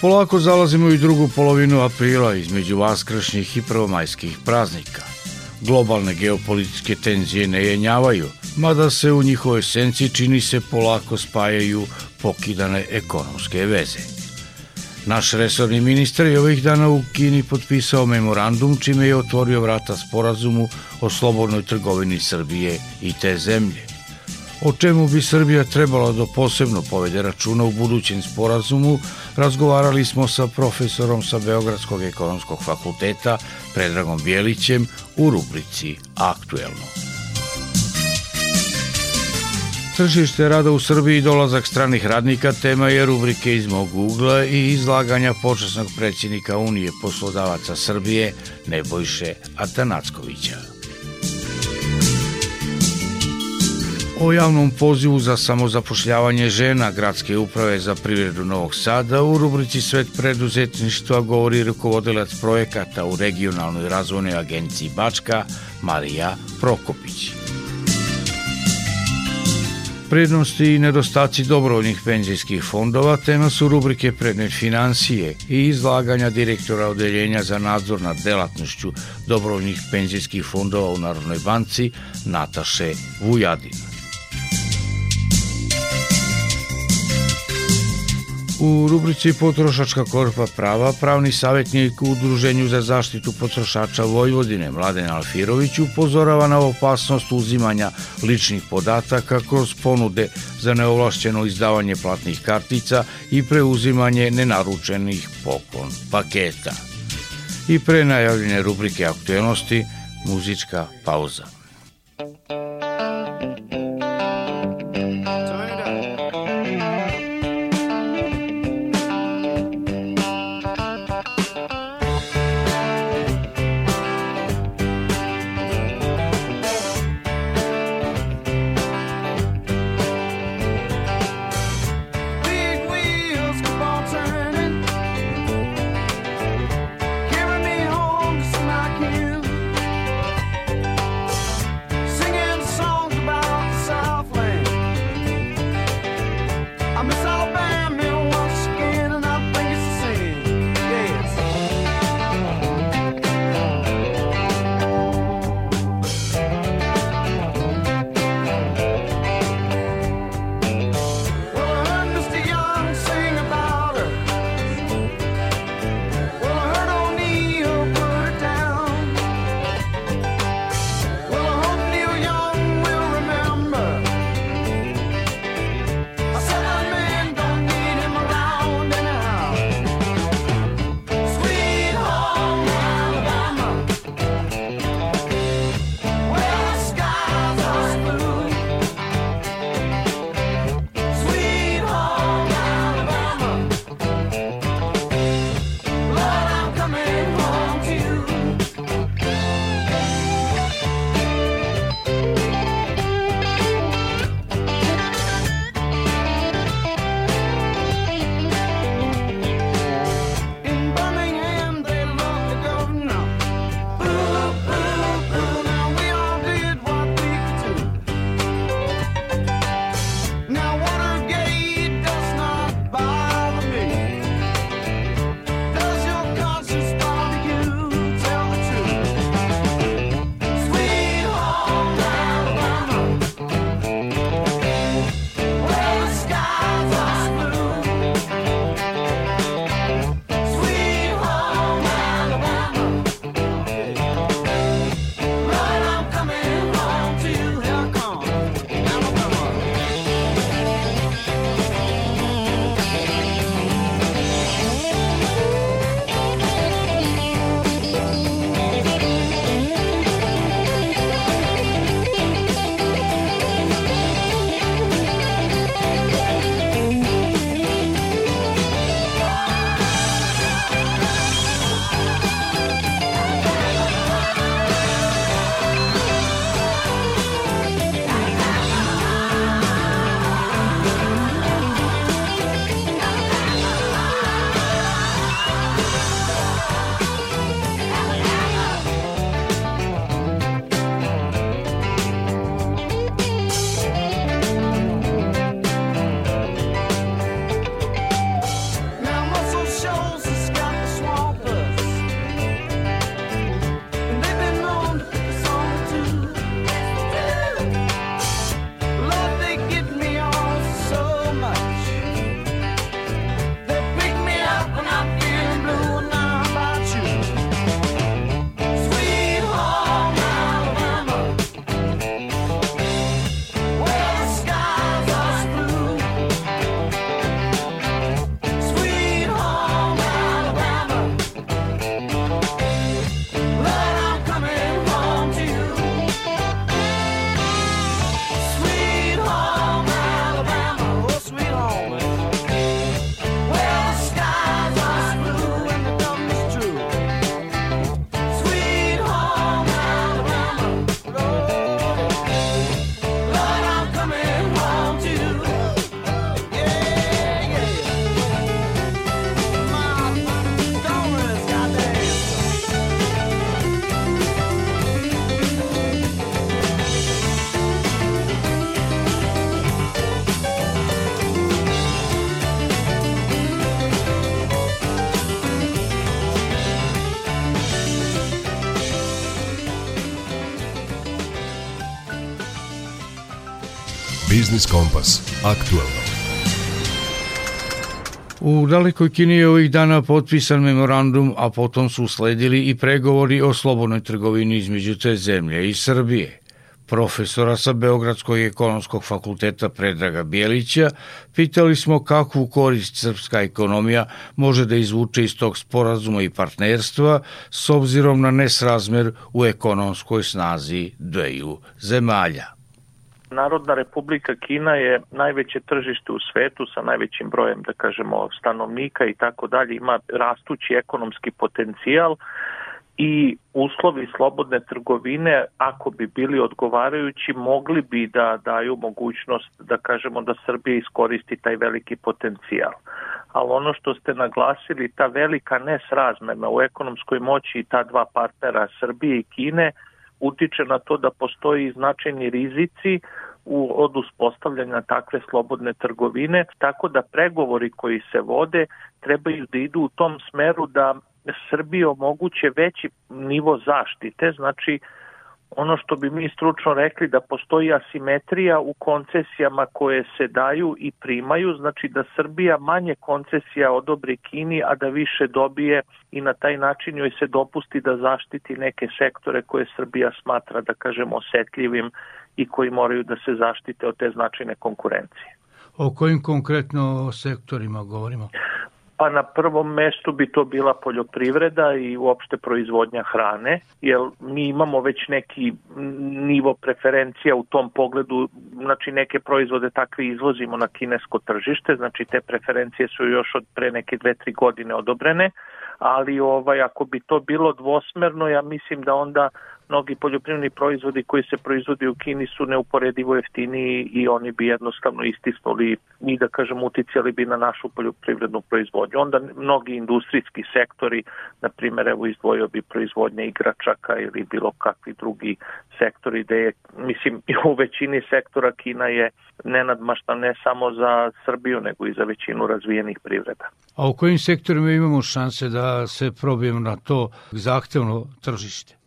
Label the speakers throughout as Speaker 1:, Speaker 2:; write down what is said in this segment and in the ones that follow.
Speaker 1: Polako zalazimo u drugu polovinu aprila između vaskršnjih i prvomajskih praznika. Globalne geopolitičke tenzije ne jenjavaju, mada se u njihovoj senci čini se polako spajaju pokidane ekonomske veze. Naš resorni ministar je ovih dana u Kini potpisao memorandum čime je otvorio vrata sporazumu o slobodnoj trgovini Srbije i te zemlje o čemu bi Srbija trebala da posebno povede računa u budućem sporazumu, razgovarali smo sa profesorom sa Beogradskog ekonomskog fakulteta Predragom Bjelićem u rubrici Aktuelno. Tržište rada u Srbiji i dolazak stranih radnika tema je rubrike iz mog ugla i izlaganja počasnog predsjednika Unije poslodavaca Srbije Nebojše Atanackovića. O javnom pozivu za samozapošljavanje žena Gradske uprave za privredu Novog Sada u rubrici Svet preduzetništva govori rukovodilac projekata u regionalnoj razvojnoj agenciji Bačka Marija Prokopić. Prednosti i nedostaci dobrovoljnih penzijskih fondova tema su rubrike Predmet financije i izlaganja direktora Odeljenja za nadzor nad delatnošću dobrovoljnih penzijskih fondova u Narodnoj banci Nataše Vujadina. U rubrici Potrošačka korpa prava pravni savjetnik u Udruženju za zaštitu potrošača Vojvodine Mladen Alfirović upozorava na opasnost uzimanja ličnih podataka kroz ponude za neovlašćeno izdavanje platnih kartica i preuzimanje nenaručenih poklon paketa. I pre najavljene rubrike aktuelnosti muzička pauza.
Speaker 2: Biznis Kompas. Aktuelno.
Speaker 1: U dalekoj Kini je ovih dana potpisan memorandum, a potom su usledili i pregovori o slobodnoj trgovini između te zemlje i Srbije profesora sa Beogradskog ekonomskog fakulteta Predraga Bijelića, pitali smo kakvu korist srpska ekonomija može da izvuče iz tog sporazuma i partnerstva s obzirom na nesrazmer u ekonomskoj snazi dveju zemalja.
Speaker 3: Narodna republika Kina je najveće tržište u svetu sa najvećim brojem, da kažemo, stanovnika i tako dalje, ima rastući ekonomski potencijal i uslovi slobodne trgovine, ako bi bili odgovarajući, mogli bi da daju mogućnost da kažemo da Srbija iskoristi taj veliki potencijal. Ali ono što ste naglasili, ta velika nesrazmerna u ekonomskoj moći ta dva partnera Srbije i Kine utiče na to da postoji značajni rizici u, od uspostavljanja takve slobodne trgovine, tako da pregovori koji se vode trebaju da idu u tom smeru da Srbiji omoguće veći nivo zaštite, znači ono što bi mi stručno rekli da postoji asimetrija u koncesijama koje se daju i primaju, znači da Srbija manje koncesija odobri Kini, a da više dobije i na taj način joj se dopusti da zaštiti neke sektore koje Srbija smatra, da kažemo, osetljivim i koji moraju da se zaštite od te značajne konkurencije.
Speaker 4: O kojim konkretno sektorima govorimo?
Speaker 3: Pa na prvom mestu bi to bila poljoprivreda i uopšte proizvodnja hrane, jer mi imamo već neki nivo preferencija u tom pogledu, znači neke proizvode takve izvozimo na kinesko tržište, znači te preferencije su još od pre neke dve, tri godine odobrene, ali ovaj ako bi to bilo dvosmerno, ja mislim da onda mnogi poljoprivredni proizvodi koji se proizvodi u Kini su neuporedivo jeftiniji i oni bi jednostavno istisnuli i da kažem uticali bi na našu poljoprivrednu proizvodnju. Onda mnogi industrijski sektori, na primjer evo izdvojio bi proizvodnje igračaka ili bilo kakvi drugi sektori gde je, mislim, u većini sektora Kina je nenadmašta ne samo za Srbiju nego i za većinu razvijenih privreda.
Speaker 4: A u kojim sektorima imamo šanse da se probijemo na to zahtevno tržište?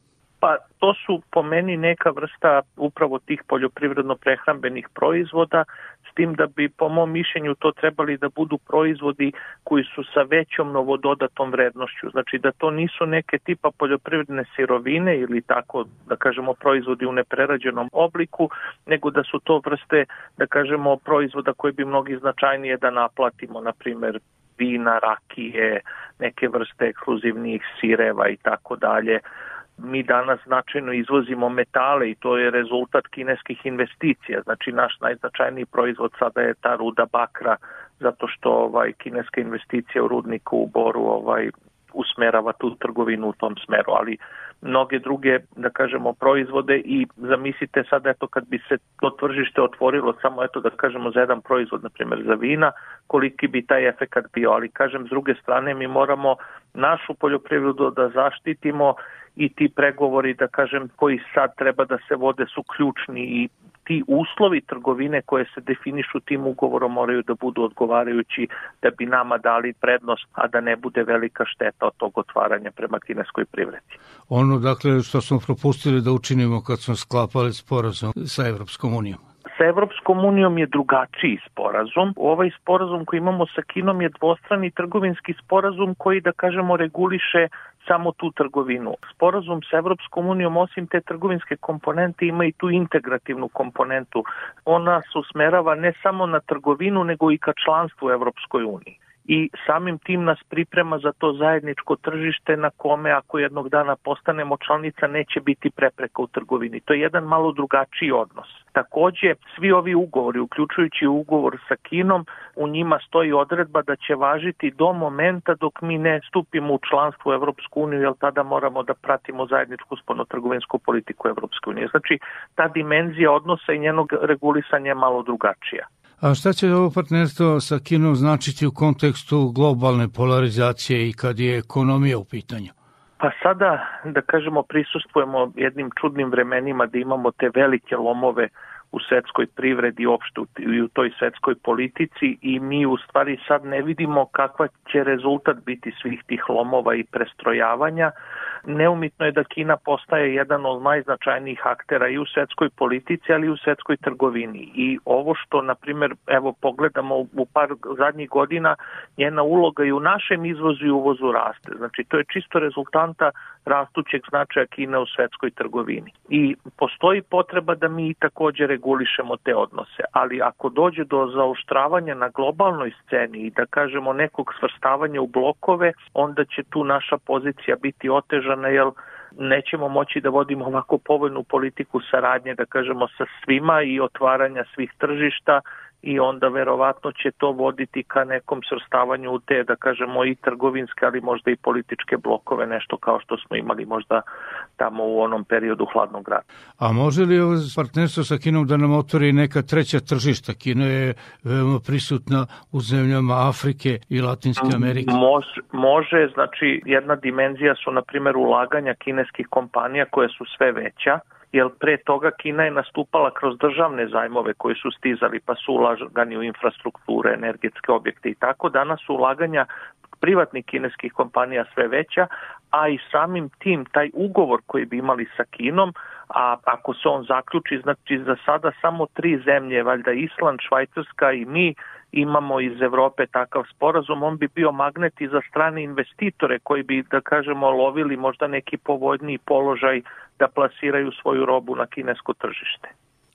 Speaker 3: Pa to su po meni neka vrsta upravo tih poljoprivredno-prehrambenih proizvoda, s tim da bi po mom mišljenju to trebali da budu proizvodi koji su sa većom novododatom vrednošću. Znači da to nisu neke tipa poljoprivredne sirovine ili tako da kažemo proizvodi u neprerađenom obliku, nego da su to vrste da kažemo proizvoda koje bi mnogi značajnije da naplatimo, na primer vina, rakije, neke vrste ekskluzivnih sireva i tako dalje mi danas značajno izvozimo metale i to je rezultat kineskih investicija. Znači naš najznačajniji proizvod sada je ta ruda bakra zato što ovaj kineska investicija u rudniku u Boru ovaj usmerava tu trgovinu u tom smeru, ali mnoge druge, da kažemo, proizvode i zamislite sad, eto, kad bi se to tržište otvorilo samo, eto, da kažemo, za jedan proizvod, na primjer, za vina, koliki bi taj efekat bio, ali, kažem, s druge strane, mi moramo našu poljoprivredu da zaštitimo i ti pregovori, da kažem, koji sad treba da se vode su ključni i ti uslovi trgovine koje se definišu tim ugovorom moraju da budu odgovarajući da bi nama dali prednost, a da ne bude velika šteta od tog otvaranja prema kineskoj privredi.
Speaker 4: Ono, dakle, što smo propustili da učinimo kad smo sklapali sporazum sa Evropskom unijom.
Speaker 3: Sa Evropskom unijom je drugačiji sporazum. Ovaj sporazum koji imamo sa Kinom je dvostrani trgovinski sporazum koji, da kažemo, reguliše samo tu trgovinu. Sporazum sa Evropskom unijom osim te trgovinske komponente ima i tu integrativnu komponentu. Ona se usmerava ne samo na trgovinu nego i ka članstvu Evropskoj uniji i samim tim nas priprema za to zajedničko tržište na kome ako jednog dana postanemo članica neće biti prepreka u trgovini. To je jedan malo drugačiji odnos. Takođe, svi ovi ugovori, uključujući ugovor sa Kinom, u njima stoji odredba da će važiti do momenta dok mi ne stupimo u članstvo u Evropsku uniju, jer tada moramo da pratimo zajedničku sponotrgovinsku politiku Evropske unije. Znači, ta dimenzija odnosa i njenog regulisanja je malo drugačija.
Speaker 4: A šta će ovo partnerstvo sa Kinom značiti u kontekstu globalne polarizacije i kad je ekonomija u pitanju?
Speaker 3: Pa sada, da kažemo, prisustujemo jednim čudnim vremenima da imamo te velike lomove u svetskoj privredi opšte i u toj svetskoj politici i mi u stvari sad ne vidimo kakva će rezultat biti svih tih lomova i prestrojavanja. Neumitno je da Kina postaje jedan od najznačajnijih aktera i u svetskoj politici, ali i u svetskoj trgovini. I ovo što, na primjer, evo pogledamo u par zadnjih godina, njena uloga i u našem izvozu i uvozu raste. Znači, to je čisto rezultanta rastućeg značaja Kine u svetskoj trgovini. I postoji potreba da mi takođe regulišemo te odnose, ali ako dođe do zaoštravanja na globalnoj sceni i da kažemo nekog svrstavanja u blokove, onda će tu naša pozicija biti otežana, jer nećemo moći da vodimo ovako povoljnu politiku saradnje, da kažemo, sa svima i otvaranja svih tržišta i onda verovatno će to voditi ka nekom srstavanju u te, da kažemo, i trgovinske, ali možda i političke blokove, nešto kao što smo imali možda tamo u onom periodu hladnog rata.
Speaker 4: A može li ovo partnerstvo sa Kinom da nam otvori neka treća tržišta? Kina je veoma prisutna u zemljama Afrike i Latinske Amerike.
Speaker 3: Može, može znači jedna dimenzija su, na primjer, ulaganja kineskih kompanija koje su sve veća, jer pre toga Kina je nastupala kroz državne zajmove koji su stizali pa su ulagani u infrastrukture, energetske objekte i tako. Danas su ulaganja privatnih kineskih kompanija sve veća, a i samim tim taj ugovor koji bi imali sa Kinom, a ako se on zaključi, znači za sada samo tri zemlje, valjda Island, Švajcarska i mi, imamo iz Evrope takav sporazum, on bi bio magnet i za strane investitore koji bi, da kažemo, lovili možda neki povoljniji položaj da plasiraju svoju robu na kinesko tržište.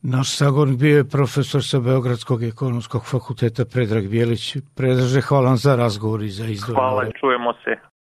Speaker 4: Naš sagovornik bio je profesor sa Beogradskog ekonomskog fakulteta Predrag Bijelić. Predraže, hvala za razgovor i za izdvojeno. Hvala,
Speaker 3: čujemo se.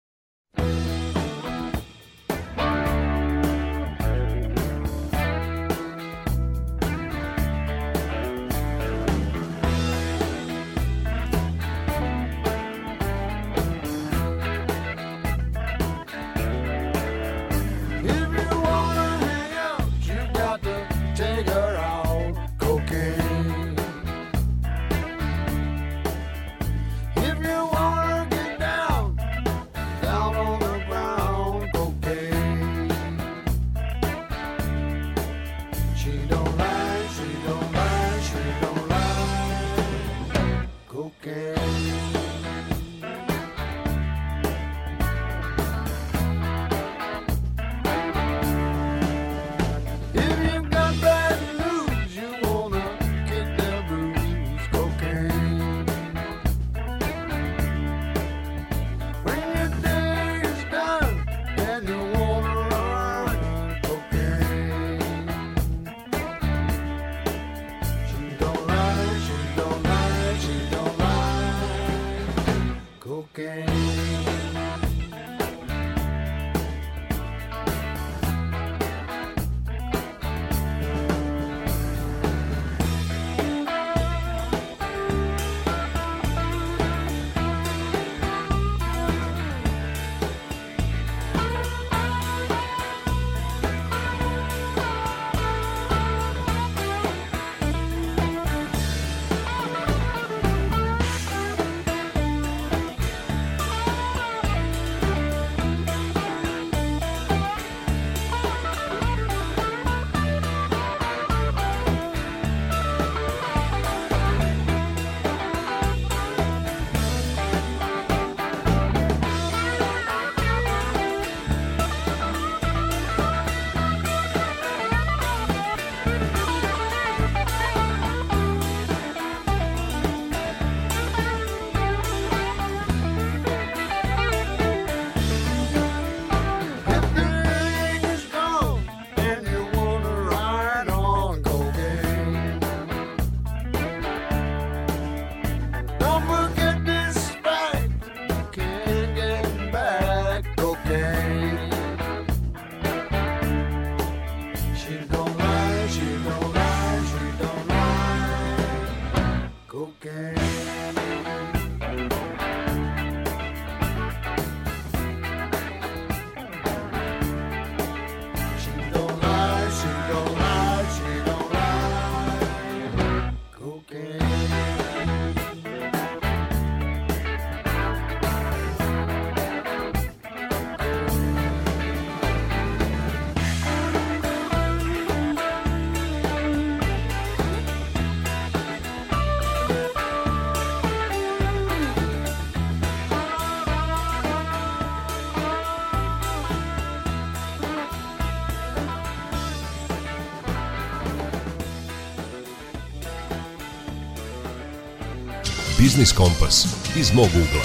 Speaker 2: Biznis Kompas iz mog ugla.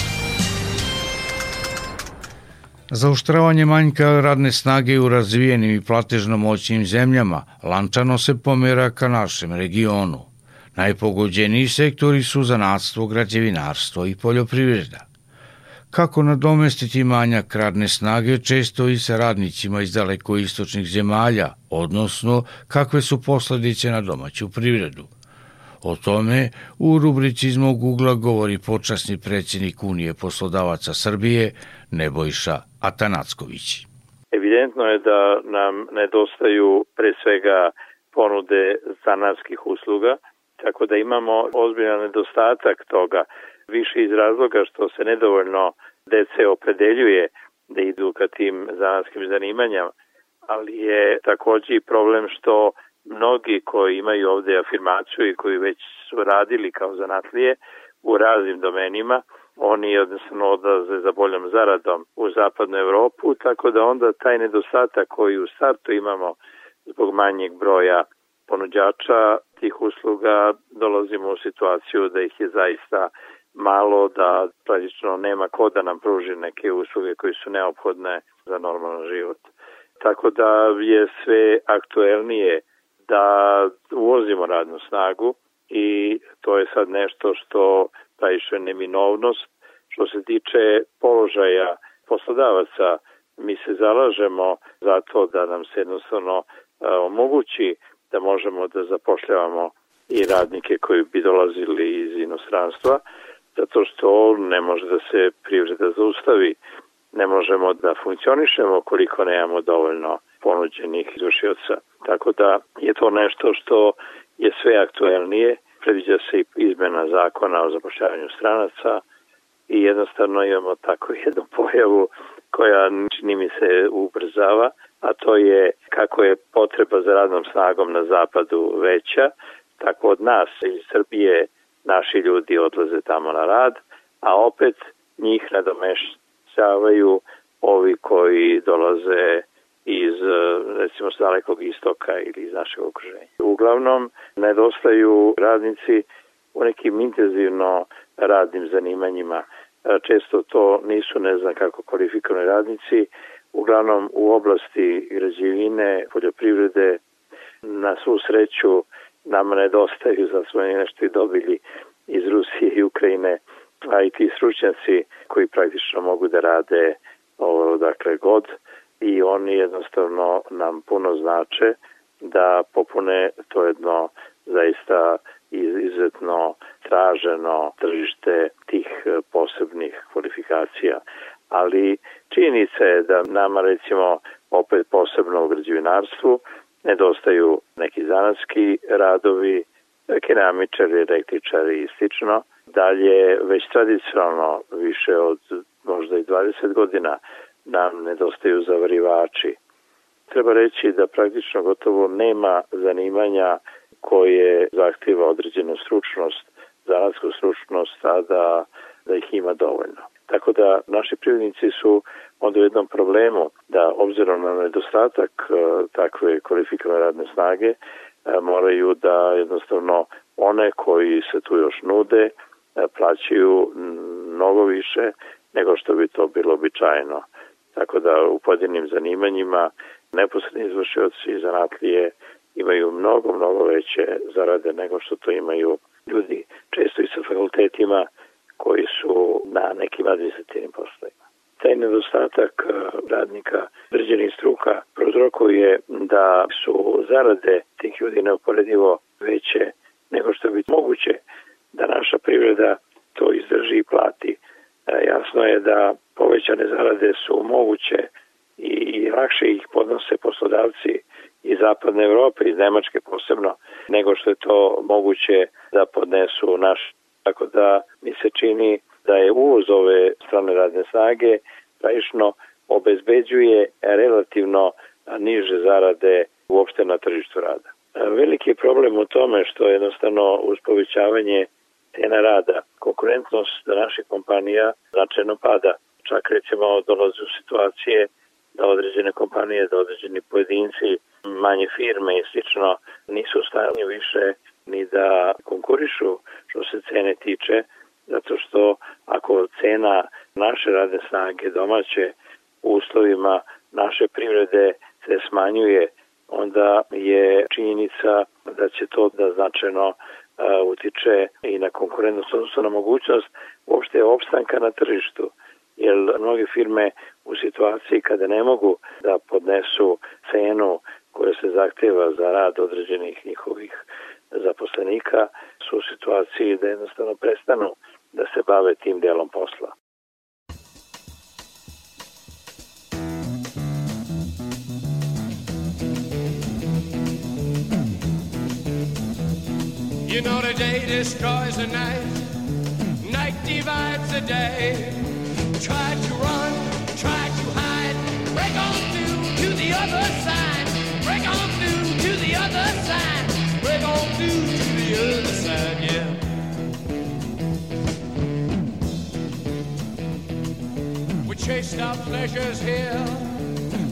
Speaker 1: Zaoštravanje manjka radne snage u razvijenim i platežno moćnim zemljama lančano se pomera ka našem regionu. Najpogođeniji sektori su zanatstvo, građevinarstvo i poljoprivreda. Kako nadomestiti manjak radne snage često i sa radnicima iz daleko istočnih zemalja, odnosno kakve su posledice na domaću privredu – O tome u rubrici iz mog ugla govori počasni predsjednik Unije poslodavaca Srbije Nebojša Atanacković.
Speaker 5: Evidentno je da nam nedostaju pre svega ponude zanatskih usluga, tako da imamo ozbiljan nedostatak toga, više iz razloga što se nedovoljno dece opredeljuje da idu ka tim zanatskim zanimanjama, ali je takođe i problem što mnogi koji imaju ovde afirmaciju i koji već su radili kao zanatlije u raznim domenima, oni jednostavno odlaze za boljom zaradom u zapadnu Evropu, tako da onda taj nedostatak koji u startu imamo zbog manjeg broja ponuđača tih usluga dolazimo u situaciju da ih je zaista malo, da praktično nema ko da nam pruži neke usluge koji su neophodne za normalan život. Tako da je sve aktuelnije da uvozimo radnu snagu i to je sad nešto što praviše neminovnost. Što se tiče položaja poslodavaca, mi se zalažemo za to da nam se jednostavno omogući da možemo da zapošljavamo i radnike koji bi dolazili iz inostranstva, zato što ne može da se privreda zaustavi. Ne možemo da funkcionišemo koliko nemamo dovoljno ponuđenih izvršioca. Tako da je to nešto što je sve aktuelnije. Predviđa se i izmena zakona o zapošljavanju stranaca i jednostavno imamo tako jednu pojavu koja čini mi se ubrzava, a to je kako je potreba za radnom snagom na zapadu veća, tako od nas iz Srbije naši ljudi odlaze tamo na rad, a opet njih nadomešćavaju ovi koji dolaze iz recimo s dalekog istoka ili iz našeg okruženja. Uglavnom nedostaju radnici u nekim intenzivno radnim zanimanjima. Često to nisu ne znam kako kvalifikovani radnici, uglavnom u oblasti građevine, poljoprivrede, na svu sreću nama nedostaju, za smo nešto i dobili iz Rusije i Ukrajine, a i ti stručnjaci koji praktično mogu da rade ovo, dakle god i oni jednostavno nam puno znače da popune to jedno zaista izuzetno traženo tržište tih posebnih kvalifikacija. Ali činjenica je da nama recimo opet posebno u građevinarstvu nedostaju neki zanatski radovi, keramičari, električari i slično. Dalje, već tradicionalno više od možda i 20 godina nam nedostaju zavarivači. Treba reći da praktično gotovo nema zanimanja koje zahtjeva određenu stručnost, zanatsku stručnost, a da, da ih ima dovoljno. Tako da naši privrednici su onda u jednom problemu da obzirom na nedostatak e, takve kvalifikovane radne snage e, moraju da jednostavno one koji se tu još nude e, plaćaju mnogo više nego što bi to bilo običajno. Tako da u pojedinim zanimanjima neposredni izvršioci zanatlije imaju mnogo, mnogo veće zarade nego što to imaju ljudi često i sa fakultetima koji su na nekim administrativnim poslovima. Taj nedostatak e, radnika određenih struka prozrokuje da su zarade tih ljudi neuporedivo veće nego što bi moguće da naša privreda to izdrži i plati. E, jasno je da povećane zarade su moguće i lakše ih podnose poslodavci iz zapadne Evrope, iz Nemačke posebno, nego što je to moguće da podnesu naš. Tako da mi se čini da je uvoz ove strane radne snage pravično obezbeđuje relativno niže zarade uopšte na tržištu rada. Veliki je problem u tome što jednostavno uz povećavanje cena rada konkurentnost naših kompanija značajno pada. Čak recimo dolaze u situacije da određene kompanije, da određeni pojedinci, manje firme i slično nisu u više ni da konkurišu što se cene tiče zato što ako cena naše radne snage domaće u uslovima naše privrede se smanjuje, onda je činjenica da će to da značajno utiče i na konkurentnost, odnosno na mogućnost uopšte opstanka na tržištu. Jer mnoge firme u situaciji kada ne mogu da podnesu cenu koja se zahteva za rad određenih njihovih zaposlenika su u situaciji da jednostavno prestanu da se bave tim delom posla.
Speaker 6: You know the day destroys the night, night divides the day. Try to run, try to hide, break on through to the other side, break on through to the other side, break on through to the other side, yeah. We chased our pleasures here,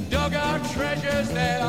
Speaker 6: dug our treasures there,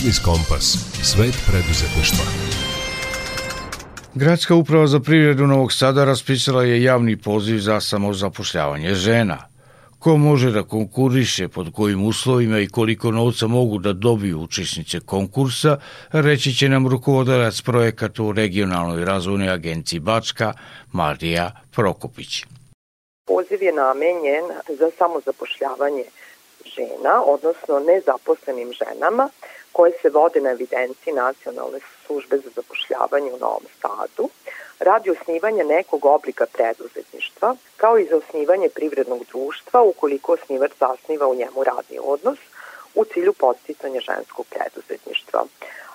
Speaker 2: Biznis Kompas. Svet preduzetništva.
Speaker 1: Gradska uprava za privredu Novog Sada raspisala je javni poziv za samozapošljavanje žena. Ko može da konkuriše, pod kojim uslovima i koliko novca mogu da dobiju učesnice konkursa, reći će nam rukovodilac projekata u regionalnoj razvojnoj agenciji Bačka, Marija Prokopić.
Speaker 7: Poziv je namenjen za samozapošljavanje žena, odnosno nezaposlenim ženama koje se vode na evidenciji Nacionalne službe za zapošljavanje u Novom Sadu radi osnivanja nekog oblika preduzetništva, kao i za osnivanje privrednog društva ukoliko osnivač zasniva u njemu radni odnos u cilju posticanja ženskog preduzetništva.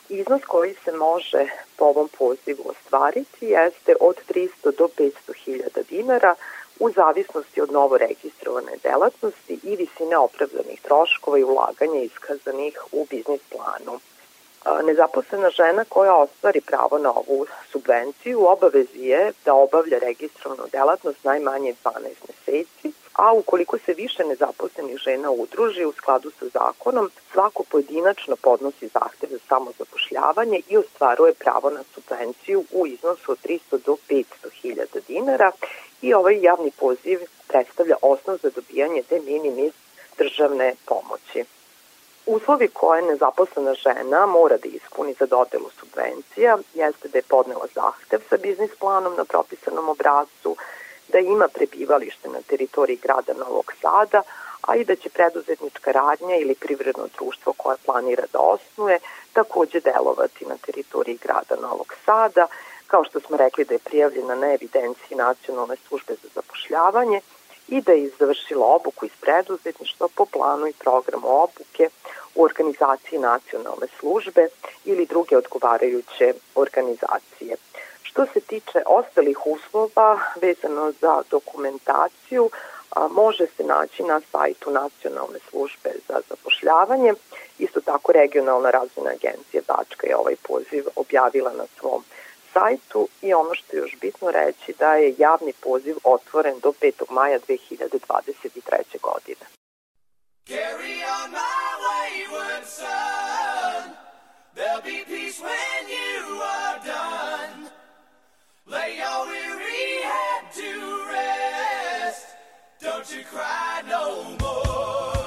Speaker 7: Iznos koji se može po ovom pozivu ostvariti jeste od 300 do 500 hiljada dinara u zavisnosti od novo registrovane delatnosti i visine opravdanih troškova i ulaganja iskazanih u biznis planu. Nezaposlena žena koja ostvari pravo na ovu subvenciju u obavezi je da obavlja registrovanu delatnost najmanje 12 meseci, a ukoliko se više nezaposlenih žena udruži u skladu sa zakonom, svako pojedinačno podnosi zahtev za samozapošljavanje i ostvaruje pravo na subvenciju u iznosu od 300 do 500 hiljada dinara i ovaj javni poziv predstavlja osnov za dobijanje de minimis državne pomoći. Uslovi koje nezaposlena žena mora da ispuni za dodelu subvencija jeste da je podnela zahtev sa biznis planom na propisanom obrazcu, da ima prebivalište na teritoriji grada Novog Sada, a i da će preduzetnička radnja ili privredno društvo koje planira da osnuje takođe delovati na teritoriji grada Novog Sada, kao što smo rekli da je prijavljena na evidenciji Nacionalne službe za zapošljavanje i da je izvršila obuku iz preduzetništva po planu i programu obuke u organizaciji nacionalne službe ili druge odgovarajuće organizacije. Što se tiče ostalih uslova vezano za dokumentaciju, može se naći na sajtu Nacionalne službe za zapošljavanje. Isto tako regionalna razvojna agencija Bačka je ovaj poziv objavila na svom sajtu i ono što je još bitno reći da je javni poziv otvoren do 5. maja 2023. godine. Carry on my son There'll be peace when you are done Lay your weary head to rest. Don't you cry no more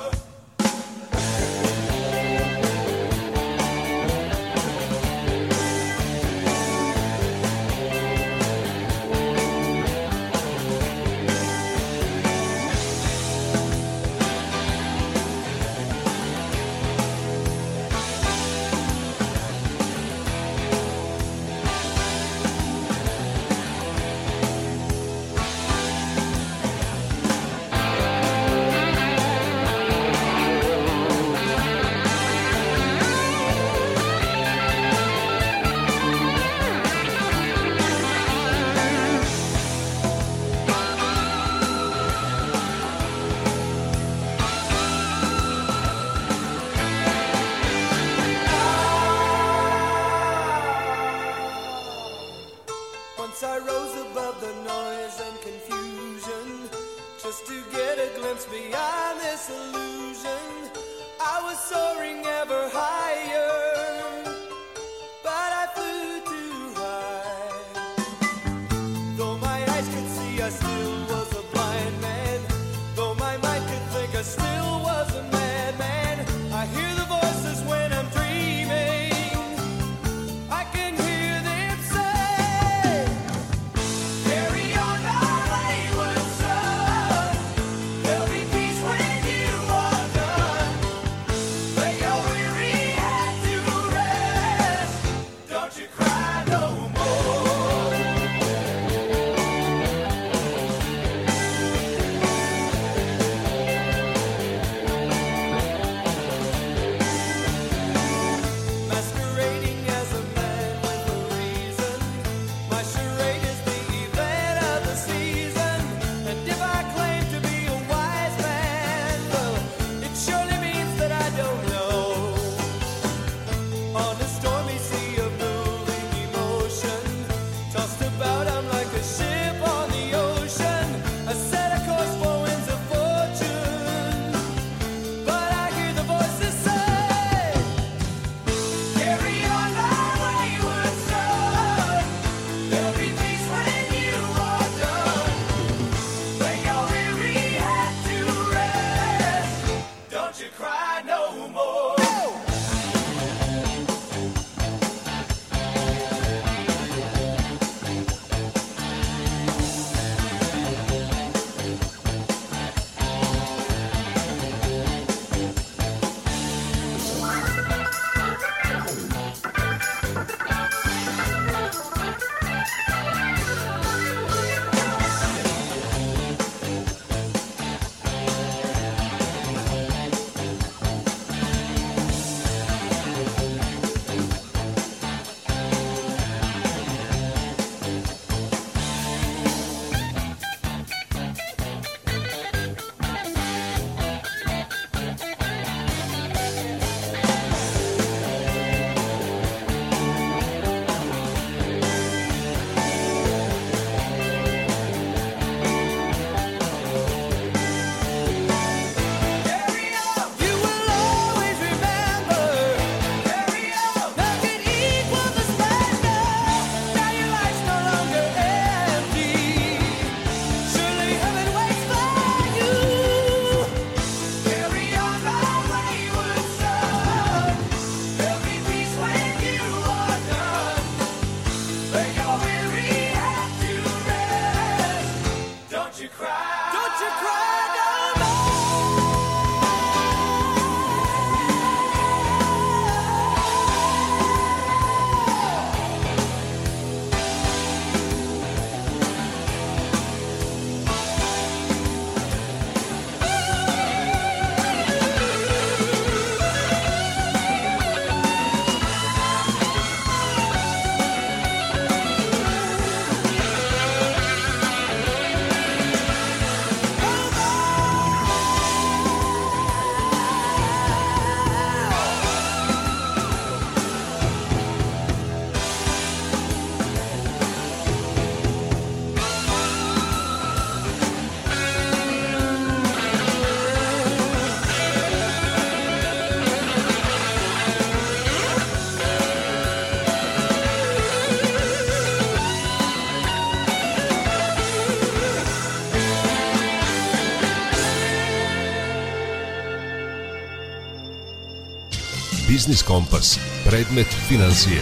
Speaker 8: above the noise and confusion, just to get a glimpse beyond this illusion. I was soaring ever higher.
Speaker 2: Biznis Kompas. Predmet financije.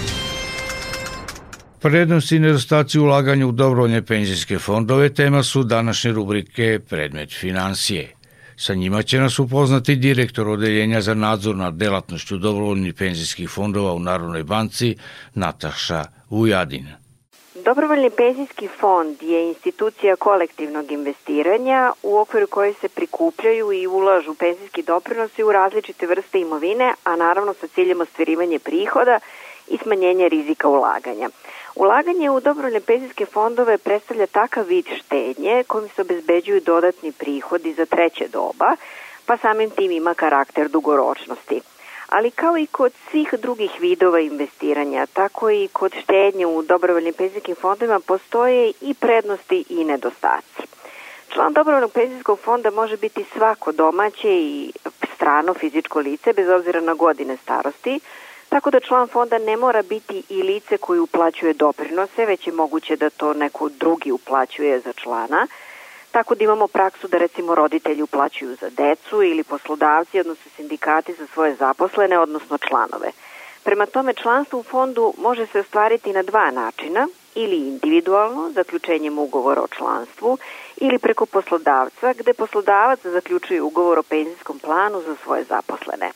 Speaker 1: Prednosti i nedostaci ulaganja u dobrovoljne penzijske fondove tema su današnje rubrike Predmet financije. Sa njima će nas upoznati direktor Odeljenja za nadzor nad delatnošću dobrovoljnih penzijskih fondova u Narodnoj banci Nataša Ujadin.
Speaker 9: Dobrovoljni penzijski fond je institucija kolektivnog investiranja u okviru koje se prikupljaju i ulažu penzijski doprinosi u različite vrste imovine, a naravno sa ciljem ostvarivanja prihoda i smanjenja rizika ulaganja. Ulaganje u dobrovoljne penzijske fondove predstavlja takav vid štednje kojim se obezbeđuju dodatni prihodi za treće doba, pa samim tim ima karakter dugoročnosti ali kao i kod svih drugih vidova investiranja, tako i kod štednje u dobrovoljnim penzijskim fondovima postoje i prednosti i nedostaci. Član dobrovoljnog penzijskog fonda može biti svako domaće i strano fizičko lice bez obzira na godine starosti, tako da član fonda ne mora biti i lice koji uplaćuje doprinose, već je moguće da to neko drugi uplaćuje za člana, Tako da imamo praksu da recimo roditelji uplaćuju za decu ili poslodavci, odnosno sindikati za svoje zaposlene, odnosno članove. Prema tome članstvo u fondu može se ostvariti na dva načina, ili individualno, zaključenjem ugovora o članstvu, ili preko poslodavca, gde poslodavac zaključuje ugovor o penzijskom planu za svoje zaposlene.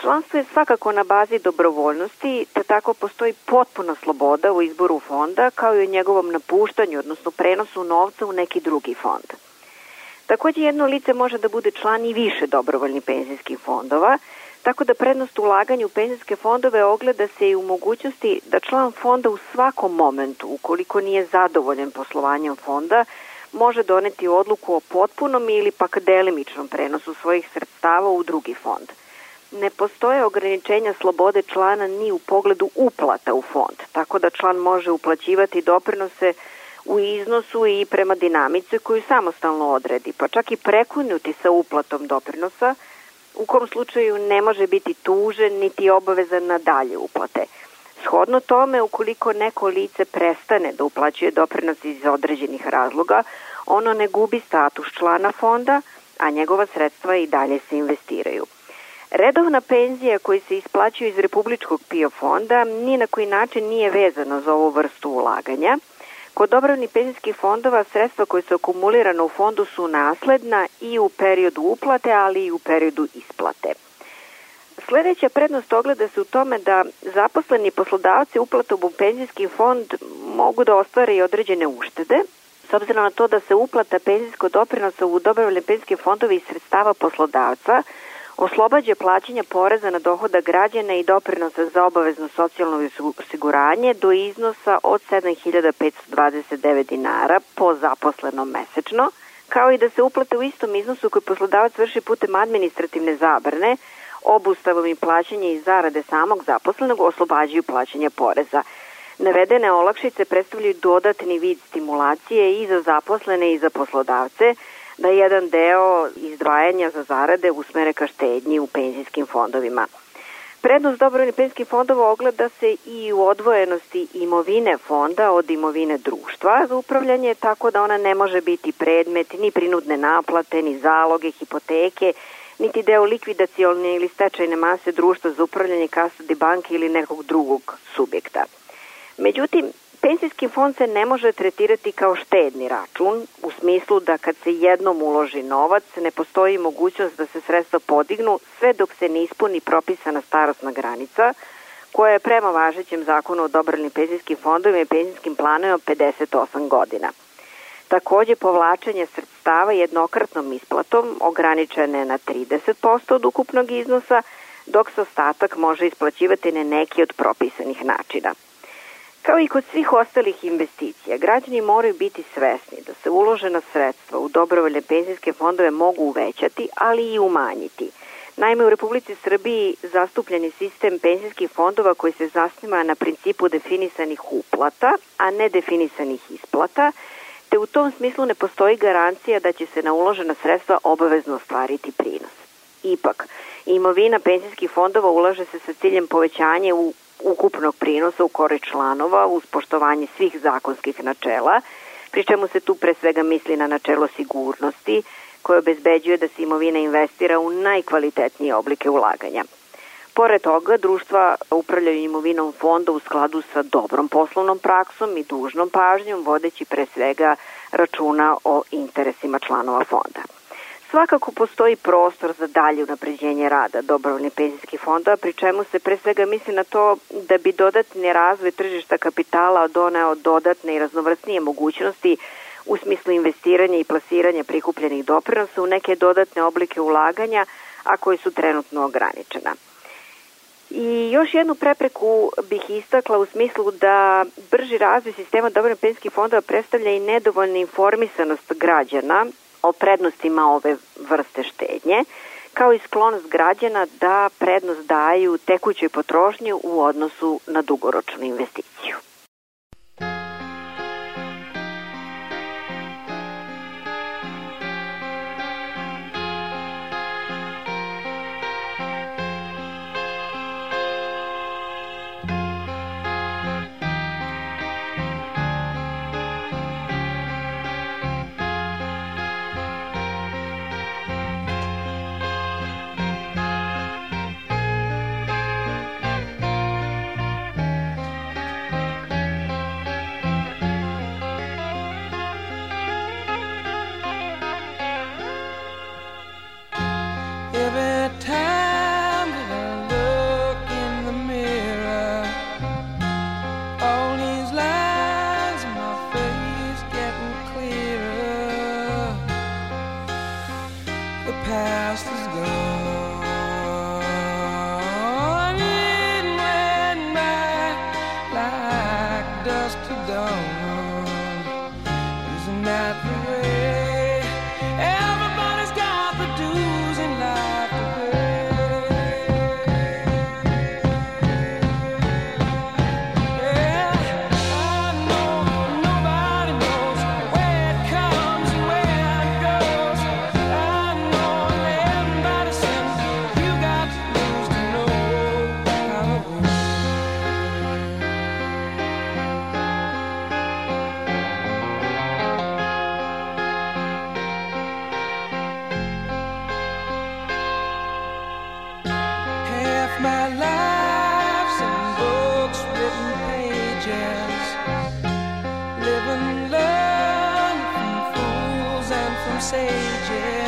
Speaker 9: Članstvo je svakako na bazi dobrovoljnosti, te tako postoji potpuna sloboda u izboru fonda, kao i o njegovom napuštanju, odnosno prenosu novca u neki drugi fond. Takođe, jedno lice može da bude član i više dobrovoljnih penzijskih fondova, tako da prednost ulaganja u penzijske fondove ogleda se i u mogućnosti da član fonda u svakom momentu, ukoliko nije zadovoljen poslovanjem fonda, može doneti odluku o potpunom ili pak delimičnom prenosu svojih sredstava u drugi fond – ne postoje ograničenja slobode člana ni u pogledu uplata u fond, tako da član može uplaćivati doprinose u iznosu i prema dinamici koju samostalno odredi, pa čak i prekinuti sa uplatom doprinosa, u kom slučaju ne može biti tužen niti obavezan na dalje uplate. Shodno tome, ukoliko neko lice prestane da uplaćuje doprinos iz određenih razloga, ono ne gubi status člana fonda, a njegova sredstva i dalje se investiraju. Redovna penzija koji se isplaćuje iz Republičkog PIO fonda ni na koji način nije vezana za ovu vrstu ulaganja. Kod dobrovnih penzijskih fondova sredstva koje su akumulirana u fondu su nasledna i u periodu uplate, ali i u periodu isplate. Sledeća prednost ogleda se u tome da zaposleni poslodavci uplatom u penzijski fond mogu da ostvare i određene uštede, s obzirom na to da se uplata penzijskog doprinosa u dobrovoljne penzijske fondove iz sredstava poslodavca – oslobađa plaćanja poreza na dohoda građana i doprinosa za obavezno socijalno osiguranje do iznosa od 7529 dinara po zaposlenom mesečno, kao i da se uplate u istom iznosu koji poslodavac vrši putem administrativne zabrane, obustavom i plaćanja i zarade samog zaposlenog oslobađaju plaćanja poreza. Navedene olakšice predstavljaju dodatni vid stimulacije i za zaposlene i za poslodavce, da jedan deo izdvajanja za zarade usmere ka štednji u penzijskim fondovima. Prednost dobrovoljnih penzijskih fondova ogleda se i u odvojenosti imovine fonda od imovine društva za upravljanje, tako da ona ne može biti predmet ni prinudne naplate, ni zaloge, hipoteke, niti deo likvidacijalne ili stečajne mase društva za upravljanje kasadi banke ili nekog drugog subjekta. Međutim, Penzijski fond se ne može tretirati kao štedni račun u smislu da kad se jednom uloži novac ne postoji mogućnost da se sredstva podignu sve dok se ne ispuni propisana starostna granica koja je prema važećem zakonu o dobrovoljnim penzijskim fondovima i penzijskim planovima 58 godina. Takođe, povlačenje sredstava jednokratnom isplatom ograničene na 30% od ukupnog iznosa, dok se ostatak može isplaćivati na neki od propisanih načina. Kao i kod svih ostalih investicija, građani moraju biti svesni da se uložena sredstva u dobrovoljne penzijske fondove mogu uvećati, ali i umanjiti. Naime, u Republici Srbiji zastupljeni sistem penzijskih fondova koji se zasniva na principu definisanih uplata, a ne definisanih isplata, te u tom smislu ne postoji garancija da će se na uložena sredstva obavezno ostvariti prinos. Ipak, imovina penzijskih fondova ulaže se sa ciljem povećanja u ukupnog prinosa u kore članova uz poštovanje svih zakonskih načela, pri čemu se tu pre svega misli na načelo sigurnosti koje obezbeđuje da se imovina investira u najkvalitetnije oblike ulaganja. Pored toga, društva upravljaju imovinom fonda u skladu sa dobrom poslovnom praksom i dužnom pažnjom, vodeći pre svega računa o interesima članova fonda. Svakako postoji prostor za dalje unapređenje rada dobrovoljnih penzijskih fondova, pri čemu se pre svega misli na to da bi dodatni razvoj tržišta kapitala doneo dodatne i raznovrsnije mogućnosti u smislu investiranja i plasiranja prikupljenih doprinosa u neke dodatne oblike ulaganja, a koje su trenutno ograničena. I još jednu prepreku bih istakla u smislu da brži razvoj sistema dobrovoljnih penzijskih fondova predstavlja i nedovoljnu informisanost građana o prednostima ove vrste štednje, kao i sklonost građana da prednost daju tekućoj potrošnji u odnosu na dugoročnu investiciju.
Speaker 10: sages.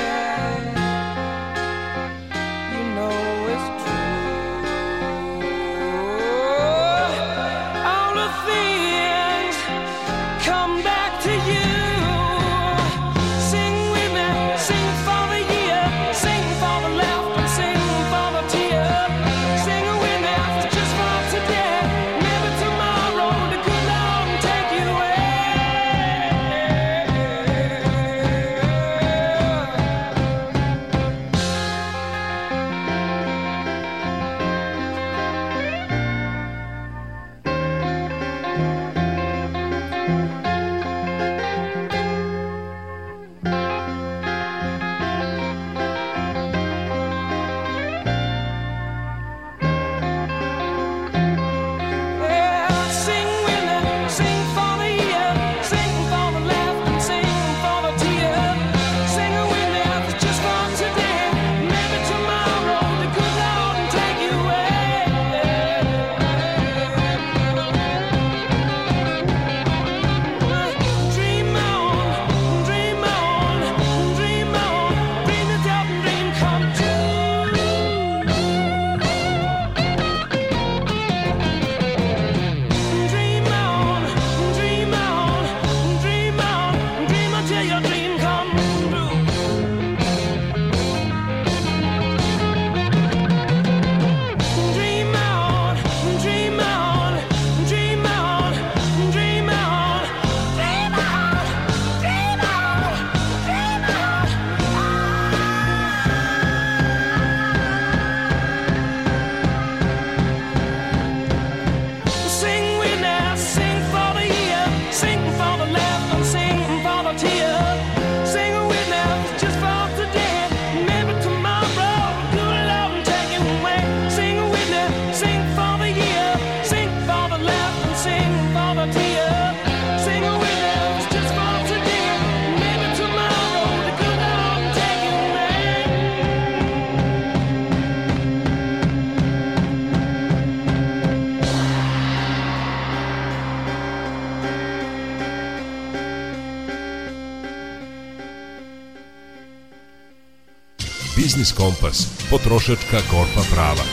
Speaker 2: Potrošačka korpa prava.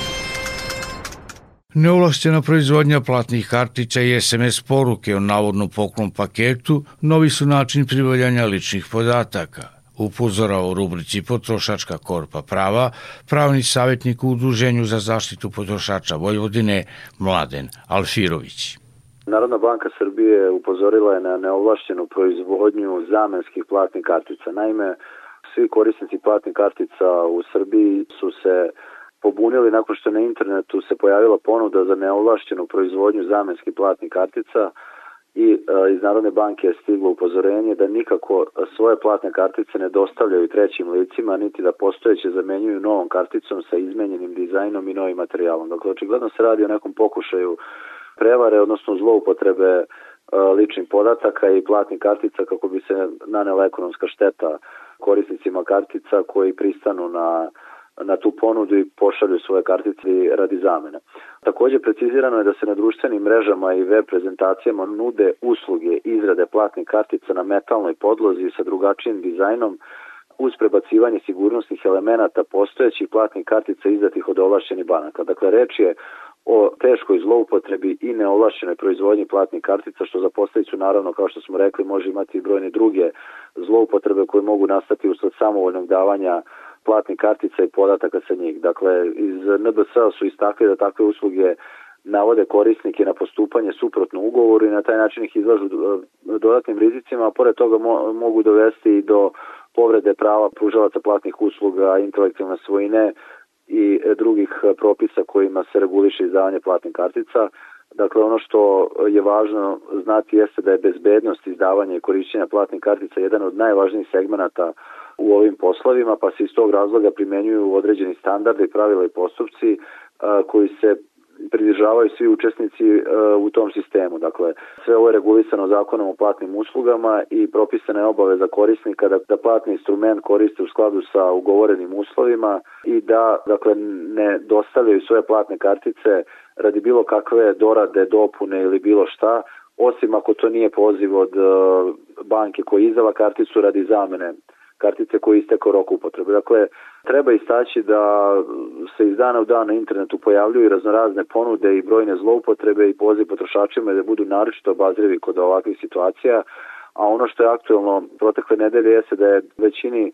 Speaker 1: Neovlašćena proizvodnja platnih kartica i SMS poruke o navodno poklon paketu novi su način pribavljanja ličnih podataka. Upozora o rubrici Potrošačka korpa prava, pravni savjetnik u Udruženju za zaštitu potrošača Vojvodine, Mladen Alfirović.
Speaker 11: Narodna banka Srbije upozorila je na neovlašćenu proizvodnju zamenskih platnih kartica. Naime, svi korisnici platnih kartica u Srbiji su se pobunili nakon što na internetu se pojavila ponuda za neovlašćenu proizvodnju zamenskih platnih kartica i e, iz Narodne banke je stiglo upozorenje da nikako svoje platne kartice ne dostavljaju trećim licima, niti da postojeće zamenjuju novom karticom sa izmenjenim dizajnom i novim materijalom. Dakle, očigledno se radi o nekom pokušaju prevare, odnosno zloupotrebe e, ličnih podataka i platnih kartica kako bi se nanela ekonomska šteta korisnicima kartica koji pristanu na na tu ponudu i pošalju svoje kartice radi zamene. Takođe precizirano je da se na društvenim mrežama i web prezentacijama nude usluge izrade platnih kartica na metalnoj podlozi sa drugačijim dizajnom uz prebacivanje sigurnosnih elemenata postojećih platnih kartica izdatih od ovlašćenih banaka. Dakle, reč je o teškoj zloupotrebi i neovlašćenoj proizvodnji platnih kartica, što za posledicu naravno, kao što smo rekli, može imati i brojne druge zloupotrebe koje mogu nastati usled samovoljnog davanja platnih kartica i podataka sa njih. Dakle, iz NBS su istakli da takve usluge navode korisnike na postupanje suprotno ugovoru i na taj način ih izlažu dodatnim rizicima, a pored toga mo mogu dovesti i do povrede prava pružalaca platnih usluga, intelektualne svojine i drugih propisa kojima se reguliše izdavanje platnih kartica. Dakle, ono što je važno znati jeste da je bezbednost izdavanja i korišćenja platnih kartica jedan od najvažnijih segmenata u ovim poslovima, pa se iz tog razloga primenjuju određeni standarde, pravila i postupci koji se pridržavaju svi učesnici u tom sistemu. Dakle, sve ovo je regulisano zakonom o platnim uslugama i propisana je obaveza korisnika da, da platni instrument koriste u skladu sa ugovorenim uslovima i da dakle, ne dostavljaju svoje platne kartice radi bilo kakve dorade, dopune ili bilo šta, osim ako to nije poziv od banke koja izdava karticu radi zamene kartice koje istekao rok upotrebe. Dakle, treba istaći da se iz dana u dan na internetu pojavljuju raznorazne ponude i brojne zloupotrebe i poziv potrošačima da budu naročito obazrivi kod ovakvih situacija, a ono što je aktualno protekle nedelje jeste da je većini e,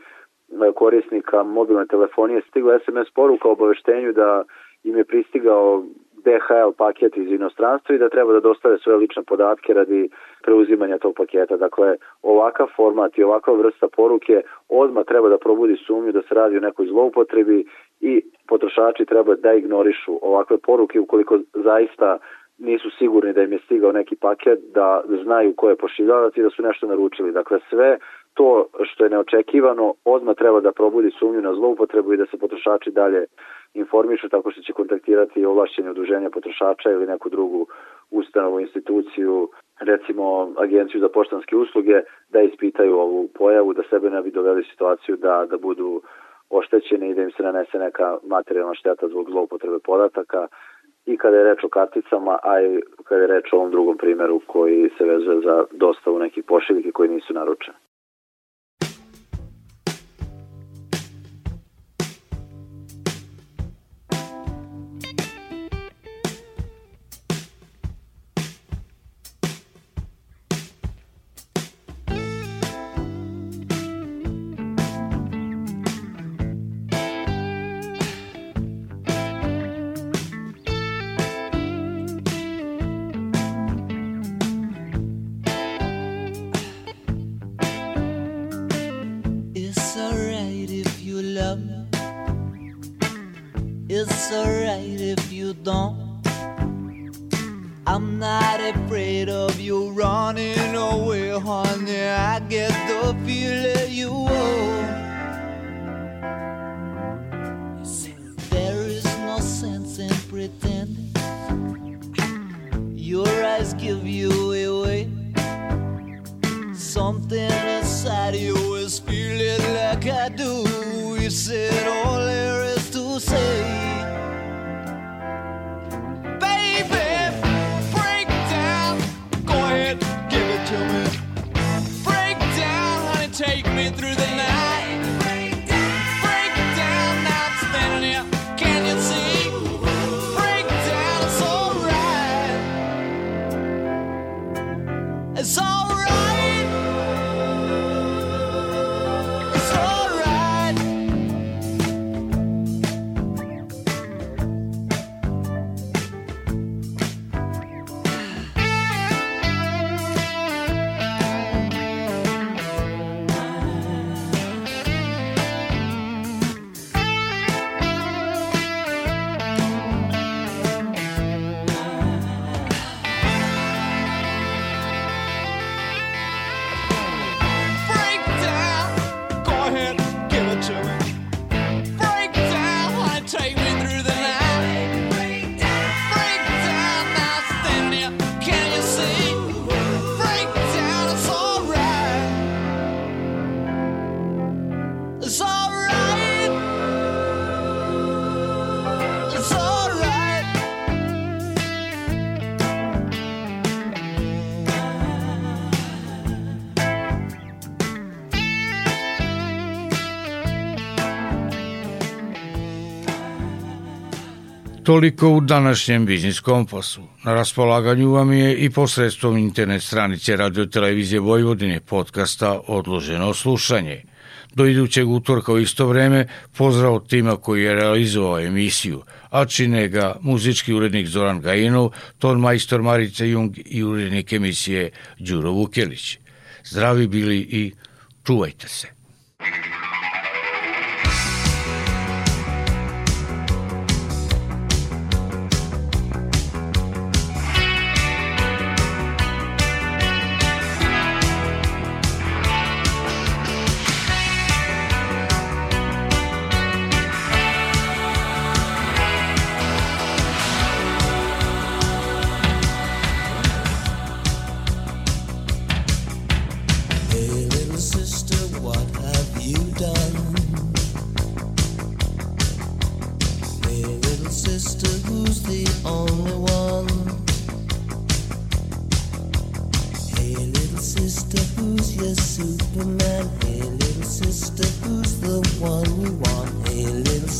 Speaker 11: korisnika mobilne telefonije stigla SMS poruka o obaveštenju da im je pristigao DHL paket iz inostranstva i da treba da dostave svoje lične podatke radi preuzimanja tog paketa. Dakle, ovakav format i ovakva vrsta poruke odma treba da probudi sumnju da se radi o nekoj zloupotrebi i potrošači treba da ignorišu ovakve poruke ukoliko zaista nisu sigurni da im je stigao neki paket, da znaju ko je pošiljavac i da su nešto naručili. Dakle, sve to što je neočekivano odmah treba da probudi sumnju na zloupotrebu i da se potrošači dalje informišu tako što će kontaktirati ovlašćenje udruženja potrošača ili neku drugu ustanovu, instituciju, recimo agenciju za poštanske usluge, da ispitaju ovu pojavu, da sebe ne bi doveli situaciju da, da budu oštećeni i da im se nanese neka materijalna šteta zbog zloupotrebe podataka. I kada je reč o karticama, a i kada je reč o ovom drugom primeru koji se vezuje za dostavu nekih pošiljke koji nisu
Speaker 12: It's alright if you don't. I'm not afraid of you running away, honey. I get the feeling you owe. There is no sense in pretending. Your eyes give you away. Something inside you is feeling like I do. You said all.
Speaker 1: Toliko u današnjem biznis kompasu. Na raspolaganju vam je i posredstvom internet stranice radio televizije Vojvodine podcasta Odloženo slušanje. Do idućeg utorka u isto vreme pozdrav od tima koji je realizovao emisiju, a čine ga muzički urednik Zoran Gajinov, ton majstor Marica Jung i urednik emisije Đuro Vukelić. Zdravi bili i čuvajte se.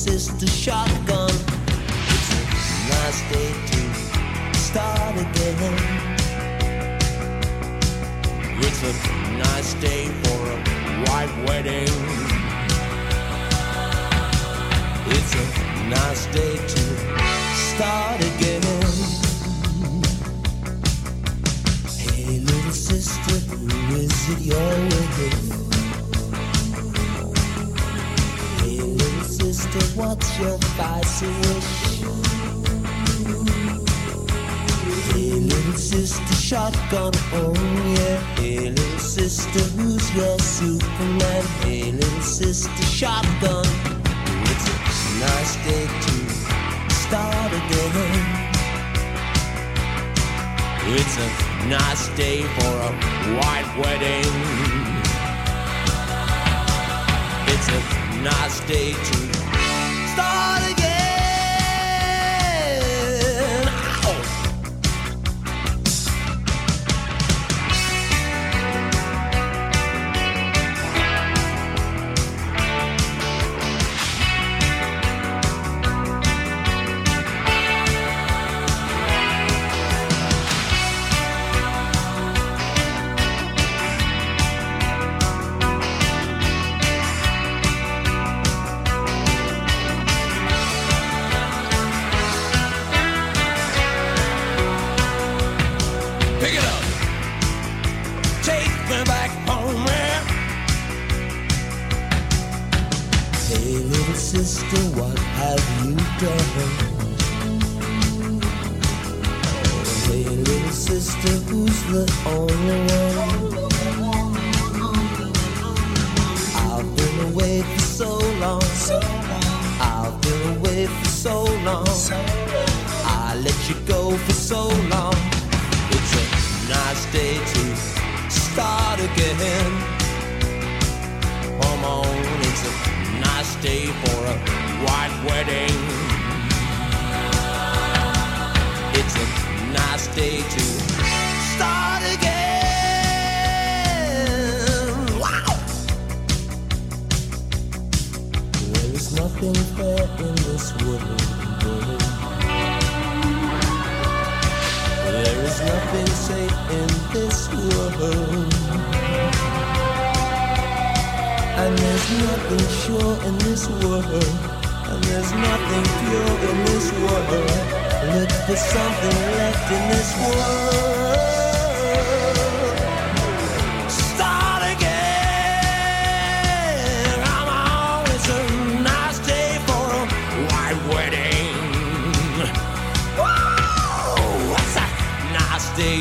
Speaker 13: sister shotgun. It's a nice day to start again. It's a nice day for a white wedding. It's a nice day to start again. Hey, little sister, who is it you're with? what's your spicy wish? Hey, little sister, shotgun, oh yeah. Hey, little sister, who's your Superman? Hey, little sister, shotgun. It's a nice day to start again. It's a nice day for a white wedding. It's a nice day to sister, what have you done? Say, little sister, who's the only one? I've been away for so long. I've been away for so long. I let you go for so long. It's a nice day to start again. Come on, it's a stay for a white wedding. It's a nice day to start again. Wow. There is nothing fair in this world. There is nothing safe in this world. And there's nothing sure in this world. And there's nothing pure in this world. Look for something left in this world. Start again. I'm always a nice day for a white wedding. What's a nice day